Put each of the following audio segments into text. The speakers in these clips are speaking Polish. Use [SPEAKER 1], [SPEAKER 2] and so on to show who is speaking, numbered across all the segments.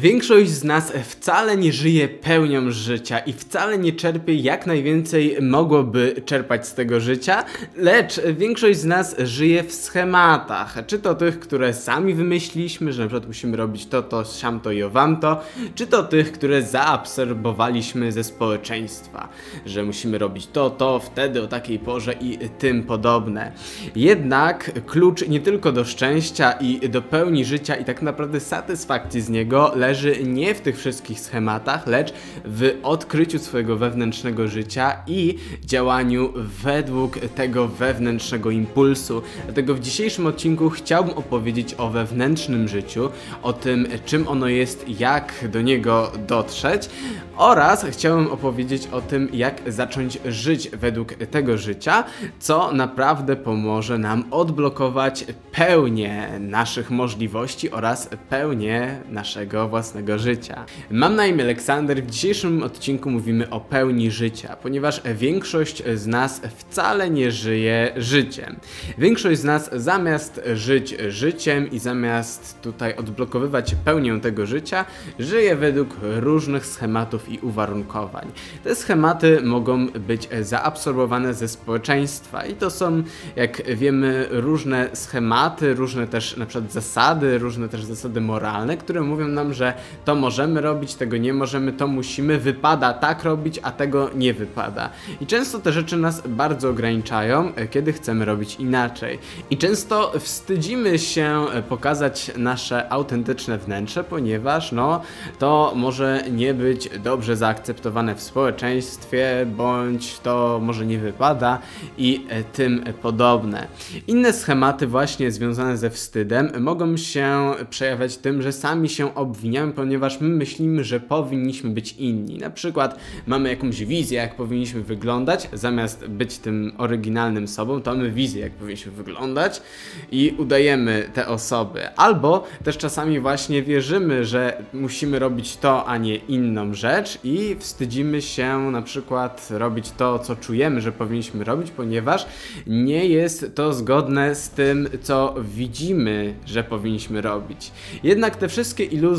[SPEAKER 1] Większość z nas wcale nie żyje pełnią życia i wcale nie czerpie jak najwięcej mogłoby czerpać z tego życia, lecz większość z nas żyje w schematach. Czy to tych, które sami wymyśliliśmy, że na przykład musimy robić to, to, siam to i owam to, czy to tych, które zaabsorbowaliśmy ze społeczeństwa, że musimy robić to, to, wtedy, o takiej porze i tym podobne. Jednak klucz nie tylko do szczęścia i do pełni życia i tak naprawdę satysfakcji z niego leży nie w tych wszystkich schematach, lecz w odkryciu swojego wewnętrznego życia i działaniu według tego wewnętrznego impulsu. Dlatego w dzisiejszym odcinku chciałbym opowiedzieć o wewnętrznym życiu, o tym czym ono jest, jak do niego dotrzeć oraz chciałem opowiedzieć o tym, jak zacząć żyć według tego życia, co naprawdę pomoże nam odblokować pełnię naszych możliwości oraz pełnię naszego własnego życia. Mam na imię Aleksander. W dzisiejszym odcinku mówimy o pełni życia, ponieważ większość z nas wcale nie żyje życiem. Większość z nas zamiast żyć życiem i zamiast tutaj odblokowywać pełnię tego życia, żyje według różnych schematów i uwarunkowań. Te schematy mogą być zaabsorbowane ze społeczeństwa i to są, jak wiemy, różne schematy, różne też na przykład zasady, różne też zasady moralne, które mówią nam, że to możemy robić, tego nie możemy, to musimy, wypada tak robić, a tego nie wypada. I często te rzeczy nas bardzo ograniczają, kiedy chcemy robić inaczej. I często wstydzimy się pokazać nasze autentyczne wnętrze, ponieważ no, to może nie być dobrze zaakceptowane w społeczeństwie, bądź to może nie wypada i tym podobne. Inne schematy właśnie związane ze wstydem mogą się przejawiać tym, że sami się obwiniamy, ponieważ my myślimy, że powinniśmy być inni. Na przykład mamy jakąś wizję, jak powinniśmy wyglądać, zamiast być tym oryginalnym sobą, to mamy wizję, jak powinniśmy wyglądać i udajemy te osoby. Albo też czasami właśnie wierzymy, że musimy robić to, a nie inną rzecz i wstydzimy się na przykład robić to, co czujemy, że powinniśmy robić, ponieważ nie jest to zgodne z tym, co widzimy, że powinniśmy robić. Jednak te wszystkie iluzje,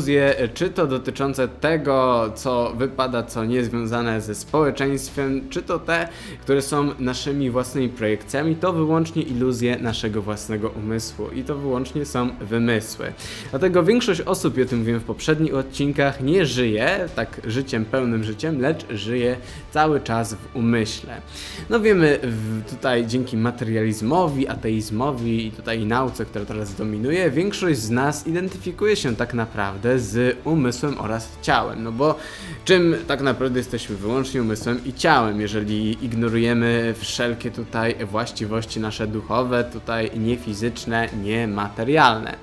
[SPEAKER 1] czy to dotyczące tego, co wypada, co nie związane ze społeczeństwem, czy to te, które są naszymi własnymi projekcjami, to wyłącznie iluzje naszego własnego umysłu i to wyłącznie są wymysły. Dlatego większość osób, i o tym mówiłem w poprzednich odcinkach, nie żyje tak życiem, pełnym życiem, lecz żyje cały czas w umyśle. No wiemy tutaj dzięki materializmowi, ateizmowi i tutaj nauce, która teraz dominuje, większość z nas identyfikuje się tak naprawdę z umysłem oraz ciałem. No bo czym tak naprawdę jesteśmy? Wyłącznie umysłem i ciałem, jeżeli ignorujemy wszelkie tutaj właściwości nasze duchowe, tutaj niefizyczne, niematerialne.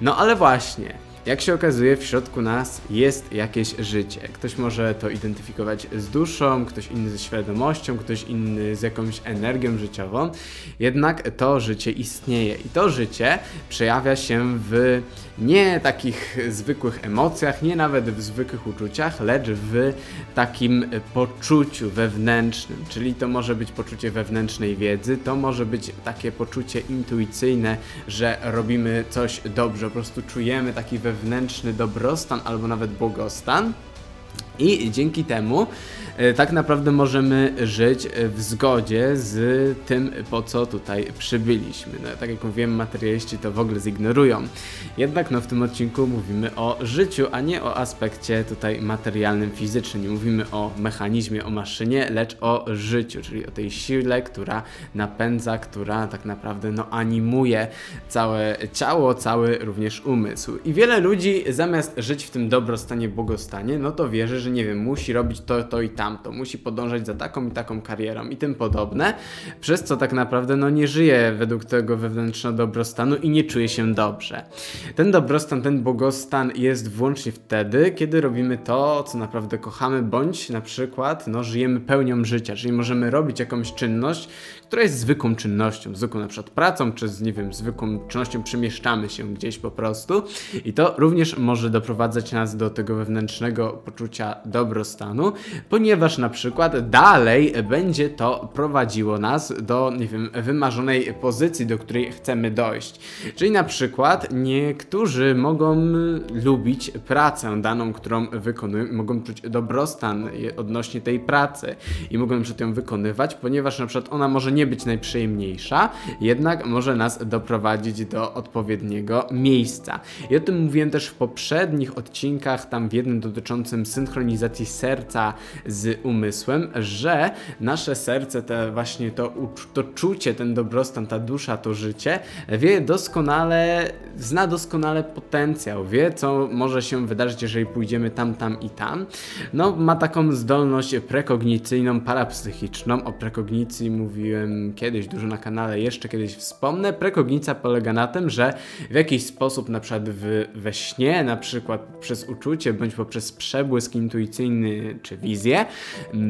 [SPEAKER 1] No ale właśnie. Jak się okazuje, w środku nas jest jakieś życie. Ktoś może to identyfikować z duszą, ktoś inny ze świadomością, ktoś inny z jakąś energią życiową. Jednak to życie istnieje i to życie przejawia się w nie takich zwykłych emocjach, nie nawet w zwykłych uczuciach, lecz w takim poczuciu wewnętrznym. Czyli to może być poczucie wewnętrznej wiedzy, to może być takie poczucie intuicyjne, że robimy coś dobrze, po prostu czujemy taki wewnętrzny dobrostan albo nawet błogostan. I dzięki temu tak naprawdę możemy żyć w zgodzie z tym, po co tutaj przybyliśmy. No, tak jak mówiłem, materialiści to w ogóle zignorują. Jednak no, w tym odcinku mówimy o życiu, a nie o aspekcie tutaj materialnym, fizycznym. Nie mówimy o mechanizmie, o maszynie, lecz o życiu, czyli o tej sile, która napędza, która tak naprawdę no, animuje całe ciało, cały również umysł. I wiele ludzi zamiast żyć w tym dobrostanie, błogostanie, no to wierzy, że nie wiem, musi robić to, to i tamto, musi podążać za taką i taką karierą i tym podobne, przez co tak naprawdę no nie żyje według tego wewnętrznego dobrostanu i nie czuje się dobrze. Ten dobrostan, ten błogostan jest wyłącznie wtedy, kiedy robimy to, co naprawdę kochamy, bądź na przykład no, żyjemy pełnią życia, czyli możemy robić jakąś czynność, która jest zwykłą czynnością, zwykłą na przykład pracą, czy z, nie wiem, zwykłą czynnością przemieszczamy się gdzieś po prostu i to również może doprowadzać nas do tego wewnętrznego poczucia dobrostanu, ponieważ na przykład dalej będzie to prowadziło nas do, nie wiem, wymarzonej pozycji, do której chcemy dojść. Czyli na przykład niektórzy mogą lubić pracę daną, którą wykonują, mogą czuć dobrostan odnośnie tej pracy i mogą przykład ją wykonywać, ponieważ na przykład ona może nie być najprzyjemniejsza, jednak może nas doprowadzić do odpowiedniego miejsca. I o tym mówiłem też w poprzednich odcinkach, tam w jednym dotyczącym synchronizacji serca z umysłem, że nasze serce, te właśnie to, to czucie, ten dobrostan, ta dusza, to życie, wie doskonale, zna doskonale potencjał, wie co może się wydarzyć, jeżeli pójdziemy tam, tam i tam. No, ma taką zdolność prekognicyjną, parapsychiczną. O prekognicji mówiłem kiedyś dużo na kanale, jeszcze kiedyś wspomnę. Prekognicja polega na tym, że w jakiś sposób, na przykład w, we śnie, na przykład przez uczucie, bądź poprzez przebłysk intuicyjny czy wizję,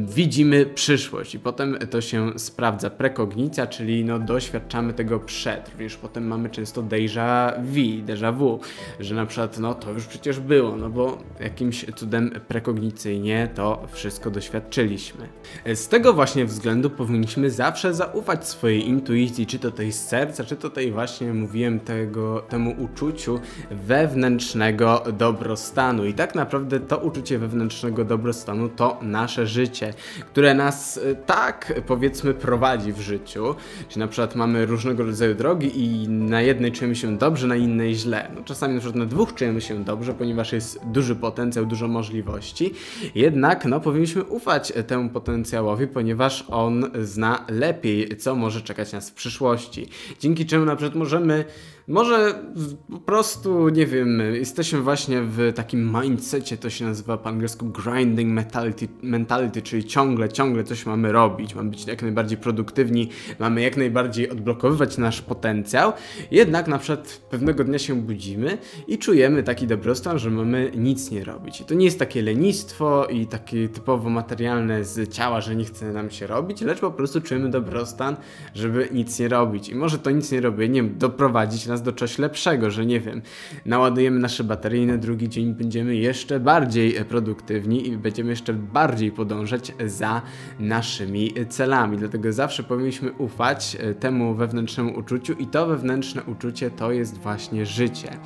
[SPEAKER 1] widzimy przyszłość i potem to się sprawdza. Prekognicja, czyli no, doświadczamy tego przed. Również potem mamy często déjà vu, déjà vu, że na przykład no to już przecież było, no bo jakimś cudem prekognicyjnie to wszystko doświadczyliśmy. Z tego właśnie względu powinniśmy zawsze zaufać swojej intuicji, czy to tej serca, czy to tej właśnie mówiłem tego, temu uczuciu wewnętrznego dobrostanu. I tak naprawdę to uczucie wewnętrznego dobrostanu to nasze życie, które nas e, tak powiedzmy prowadzi w życiu. Czyli na przykład mamy różnego rodzaju drogi i na jednej czujemy się dobrze, na innej źle. No, czasami na przykład na dwóch czujemy się dobrze, ponieważ jest duży potencjał, dużo możliwości. Jednak no, powinniśmy ufać temu potencjałowi, ponieważ on zna lepiej, co może czekać nas w przyszłości. Dzięki czemu na przykład możemy może po prostu, nie wiem, jesteśmy właśnie w takim mindsetie, to się nazywa po angielsku grinding mentality, mentality, czyli ciągle, ciągle coś mamy robić, mamy być jak najbardziej produktywni, mamy jak najbardziej odblokowywać nasz potencjał, jednak na przykład pewnego dnia się budzimy i czujemy taki dobrostan, że mamy nic nie robić. I to nie jest takie lenistwo i takie typowo materialne z ciała, że nie chce nam się robić, lecz po prostu czujemy dobrostan, żeby nic nie robić. I może to nic nie robienie doprowadzić nas do czegoś lepszego, że nie wiem, naładujemy nasze baterie i na drugi dzień będziemy jeszcze bardziej produktywni i będziemy jeszcze bardziej podążać za naszymi celami. Dlatego zawsze powinniśmy ufać e, temu wewnętrznemu uczuciu i to wewnętrzne uczucie to jest właśnie życie.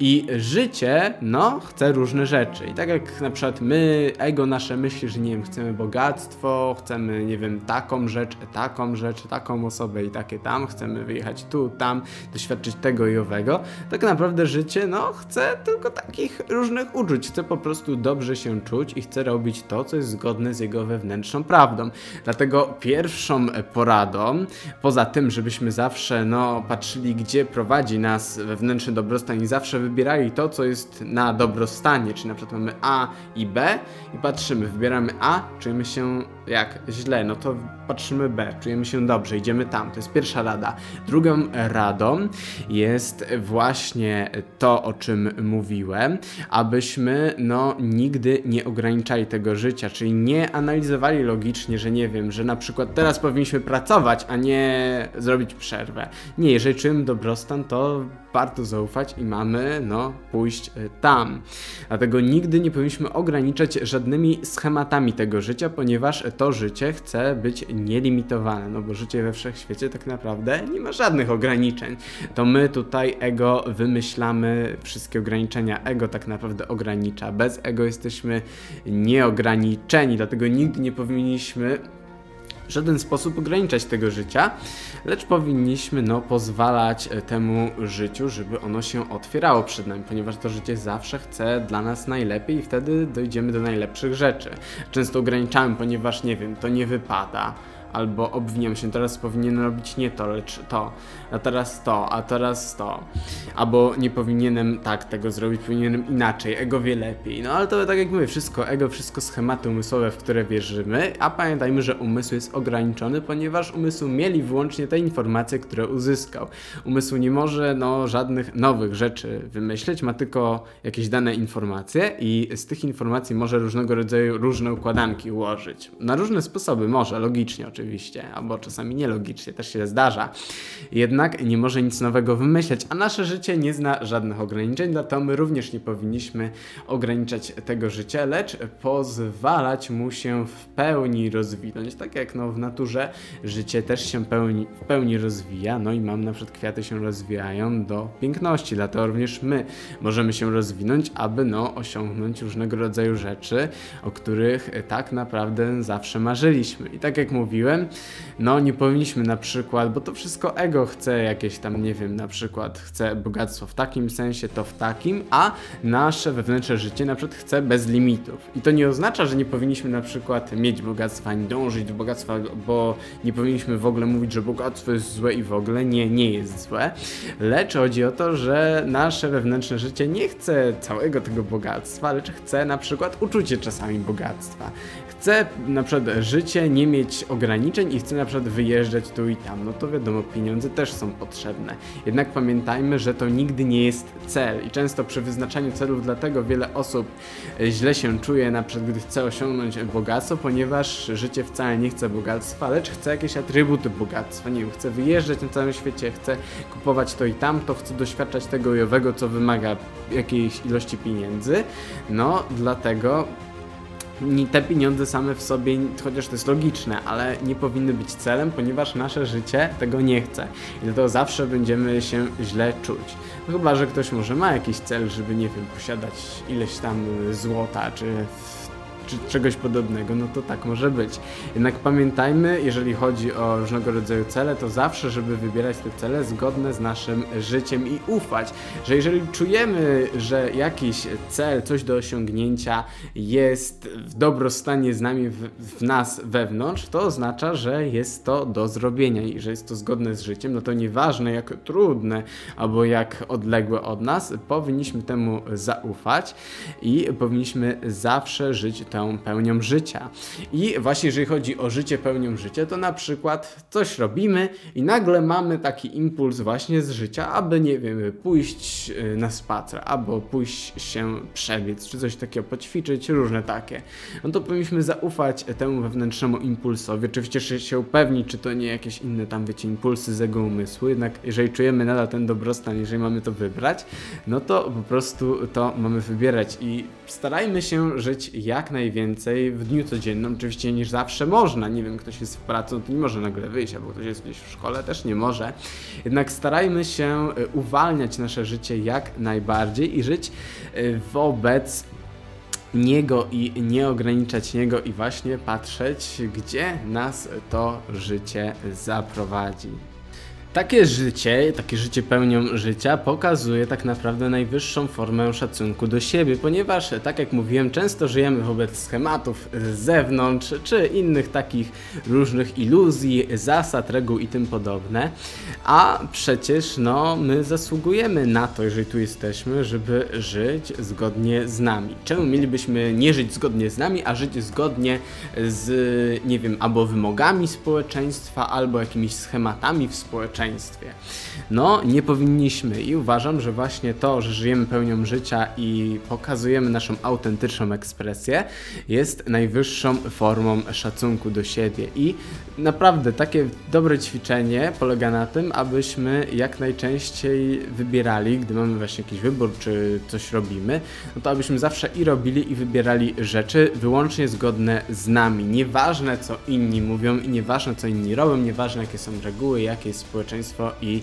[SPEAKER 1] I życie, no, chce różne rzeczy. I tak jak na przykład my, ego nasze myśli, że nie wiem, chcemy bogactwo, chcemy, nie wiem, taką rzecz, taką rzecz, taką osobę i takie tam, chcemy wyjechać tu, tam, doświadczyć tego i owego, tak naprawdę życie, no, chce tylko takich różnych uczuć. Chce po prostu dobrze się czuć i chce robić to, co jest zgodne z jego wewnętrzną prawdą. Dlatego pierwszą poradą, poza tym, żebyśmy zawsze, no, patrzyli, gdzie prowadzi nas wewnętrzny dobrostan i zawsze wybierali to, co jest na dobrostanie, czyli na przykład mamy A i B i patrzymy, wybieramy A, czujemy się jak źle, no to patrzymy B, czujemy się dobrze, idziemy tam. To jest pierwsza rada. Drugą radą jest właśnie to, o czym mówiłem, abyśmy no nigdy nie ograniczali tego życia, czyli nie analizowali logicznie, że nie wiem, że na przykład teraz powinniśmy pracować, a nie zrobić przerwę. Nie, jeżeli czujemy dobrostan, to warto zaufać i mamy, no, pójść e, tam. Dlatego nigdy nie powinniśmy ograniczać żadnymi schematami tego życia, ponieważ to życie chce być nielimitowane, no bo życie we wszechświecie tak naprawdę nie ma żadnych ograniczeń. To my tutaj ego wymyślamy wszystkie ograniczenia, ego tak naprawdę ogranicza. Bez ego jesteśmy nieograniczeni, dlatego nigdy nie powinniśmy w żaden sposób ograniczać tego życia, lecz powinniśmy no, pozwalać e, temu życiu, żeby ono się otwierało przed nami, ponieważ to życie zawsze chce dla nas najlepiej i wtedy dojdziemy do najlepszych rzeczy. Często ograniczamy, ponieważ nie wiem, to nie wypada albo obwiniam się, teraz powinienem robić nie to, lecz to, a teraz to, a teraz to, albo nie powinienem tak tego zrobić, powinienem inaczej, ego wie lepiej. No ale to tak jak mówię, wszystko ego, wszystko schematy umysłowe, w które wierzymy, a pamiętajmy, że umysł jest ograniczony, ponieważ umysł mieli wyłącznie te informacje, które uzyskał. Umysł nie może no, żadnych nowych rzeczy wymyśleć, ma tylko jakieś dane informacje i z tych informacji może różnego rodzaju różne układanki ułożyć. Na różne sposoby może, logicznie oczywiście oczywiście, albo czasami nielogicznie, też się zdarza. Jednak nie może nic nowego wymyśleć, a nasze życie nie zna żadnych ograniczeń, dlatego my również nie powinniśmy ograniczać tego życia, lecz pozwalać mu się w pełni rozwinąć. Tak jak no, w naturze życie też się pełni, w pełni rozwija, no i mam na przykład kwiaty się rozwijają do piękności, dlatego również my możemy się rozwinąć, aby no, osiągnąć różnego rodzaju rzeczy, o których tak naprawdę zawsze marzyliśmy. I tak jak mówiłem, no nie powinniśmy na przykład, bo to wszystko ego chce jakieś tam, nie wiem, na przykład chce bogactwo w takim sensie, to w takim, a nasze wewnętrzne życie na przykład chce bez limitów. I to nie oznacza, że nie powinniśmy na przykład mieć bogactwa, nie dążyć do bogactwa, bo nie powinniśmy w ogóle mówić, że bogactwo jest złe i w ogóle nie, nie jest złe. Lecz chodzi o to, że nasze wewnętrzne życie nie chce całego tego bogactwa, lecz chce na przykład uczucie czasami bogactwa. Chce na przykład życie nie mieć ograniczeń i chce na przykład wyjeżdżać tu i tam. No to wiadomo, pieniądze też są potrzebne. Jednak pamiętajmy, że to nigdy nie jest cel i często przy wyznaczaniu celów dlatego wiele osób źle się czuje na przykład, gdy chce osiągnąć bogactwo, ponieważ życie wcale nie chce bogactwa, lecz chce jakieś atrybuty bogactwa. Nie wiem, chce wyjeżdżać na całym świecie, chce kupować to i tamto, chce doświadczać tego i owego, co wymaga jakiejś ilości pieniędzy. No, dlatego te pieniądze same w sobie, chociaż to jest logiczne, ale nie powinny być celem, ponieważ nasze życie tego nie chce. I dlatego zawsze będziemy się źle czuć. No chyba, że ktoś może ma jakiś cel, żeby, nie wiem, posiadać ileś tam złota, czy czy czegoś podobnego, no to tak może być. Jednak pamiętajmy, jeżeli chodzi o różnego rodzaju cele, to zawsze, żeby wybierać te cele zgodne z naszym życiem i ufać, że jeżeli czujemy, że jakiś cel, coś do osiągnięcia jest w dobrostanie z nami, w, w nas wewnątrz, to oznacza, że jest to do zrobienia i że jest to zgodne z życiem, no to nieważne jak trudne albo jak odległe od nas, powinniśmy temu zaufać i powinniśmy zawsze żyć pełnią życia. I właśnie jeżeli chodzi o życie pełnią życia, to na przykład coś robimy i nagle mamy taki impuls właśnie z życia, aby nie wiem, pójść y, na spacer, albo pójść się przebiec, czy coś takiego poćwiczyć, różne takie. No to powinniśmy zaufać temu wewnętrznemu impulsowi. Oczywiście się upewnić, czy to nie jakieś inne tam, wiecie, impulsy z jego umysłu, jednak jeżeli czujemy nadal ten dobrostan, jeżeli mamy to wybrać, no to po prostu to mamy wybierać i starajmy się żyć jak najwięcej najwięcej w dniu codziennym, oczywiście niż zawsze można. Nie wiem, ktoś jest w pracy, no to nie może nagle wyjść, albo ktoś jest gdzieś w szkole, też nie może. Jednak starajmy się y, uwalniać nasze życie jak najbardziej i żyć y, wobec niego i nie ograniczać niego i właśnie patrzeć, gdzie nas to życie zaprowadzi. Takie życie, takie życie pełnią życia pokazuje tak naprawdę najwyższą formę szacunku do siebie, ponieważ, tak jak mówiłem, często żyjemy wobec schematów z zewnątrz, czy innych takich różnych iluzji, zasad, reguł i tym podobne, a przecież no, my zasługujemy na to, jeżeli tu jesteśmy, żeby żyć zgodnie z nami. Czemu mielibyśmy nie żyć zgodnie z nami, a żyć zgodnie z, nie wiem, albo wymogami społeczeństwa, albo jakimiś schematami w społeczeństwie, społeczeństwie. No, nie powinniśmy i uważam, że właśnie to, że żyjemy pełnią życia i pokazujemy naszą autentyczną ekspresję, jest najwyższą formą szacunku do siebie. I naprawdę takie dobre ćwiczenie polega na tym, abyśmy jak najczęściej wybierali, gdy mamy właśnie jakiś wybór, czy coś robimy, no to abyśmy zawsze i robili, i wybierali rzeczy wyłącznie zgodne z nami. Nieważne, co inni mówią, i nieważne, co inni robią, nieważne, jakie są reguły, jakie jest społeczeństwo i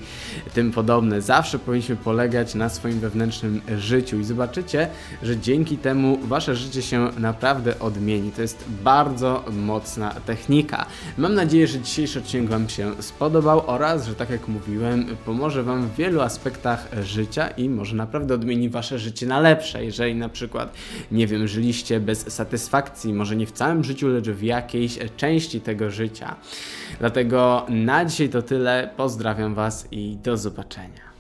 [SPEAKER 1] tym podobne. Zawsze powinniśmy polegać na swoim wewnętrznym życiu i zobaczycie, że dzięki temu wasze życie się naprawdę odmieni. To jest bardzo mocna technika. Mam nadzieję, że dzisiejszy odcinek Wam się spodobał oraz, że tak jak mówiłem, pomoże Wam w wielu aspektach życia i może naprawdę odmieni Wasze życie na lepsze. Jeżeli na przykład, nie wiem, żyliście bez satysfakcji, może nie w całym życiu, lecz w jakiejś części tego życia. Dlatego na dzisiaj to tyle. Pozdrawiam Was i do zobaczenia.